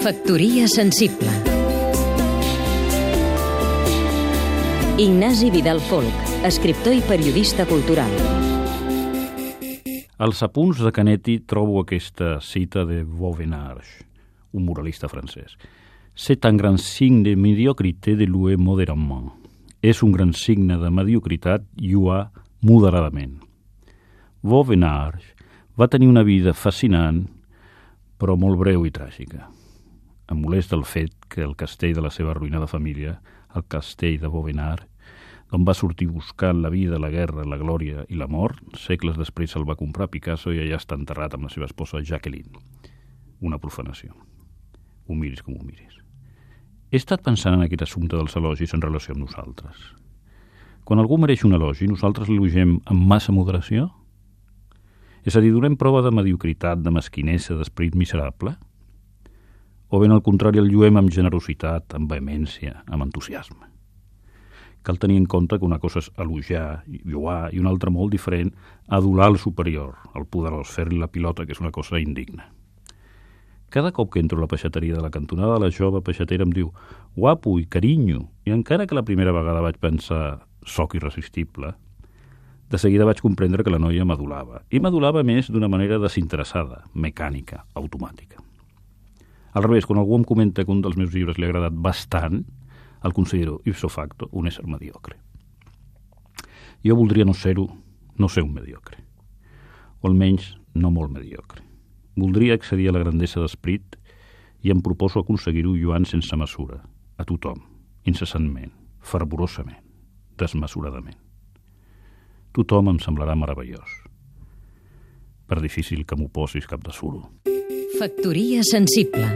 Factoria sensible Ignasi Vidal Folk, escriptor i periodista cultural. Als apunts de Canetti trobo aquesta cita de Vauvenarge, un moralista francès. C'est un grand signe de médiocrité de louer modérément. És un gran signe de mediocritat lluar moderadament. Vauvenarge va tenir una vida fascinant, però molt breu i tràgica. Em molesta el fet que el castell de la seva arruïnada família, el castell de Vauvenarge, d'on va sortir buscant la vida, la guerra, la glòria i la mort, segles després se'l va comprar Picasso i allà està enterrat amb la seva esposa Jacqueline. Una profanació. Ho miris com ho miris. He estat pensant en aquest assumpte dels elogis en relació amb nosaltres. Quan algú mereix un elogi, nosaltres l'elogiem amb massa moderació? És a dir, donem prova de mediocritat, de mesquinesa, d'esperit miserable? O ben al contrari el lluem amb generositat, amb vehemència, amb entusiasme? cal tenir en compte que una cosa és elogiar, lloar, i una altra molt diferent, adular el superior, el poderós, fer-li la pilota, que és una cosa indigna. Cada cop que entro a la peixateria de la cantonada, la jove peixatera em diu guapo i carinyo, i encara que la primera vegada vaig pensar soc irresistible, de seguida vaig comprendre que la noia m'adulava, i m'adulava més d'una manera desinteressada, mecànica, automàtica. Al revés, quan algú em comenta que un dels meus llibres li ha agradat bastant, el considero ipso facto un ésser mediocre. Jo voldria no ser-ho, no ser un mediocre, o almenys no molt mediocre. Voldria accedir a la grandesa d'esprit i em proposo aconseguir-ho lluant sense mesura, a tothom, incessantment, fervorosament, desmesuradament. Tothom em semblarà meravellós. Per difícil que m'ho posis cap de suro. Factoria sensible.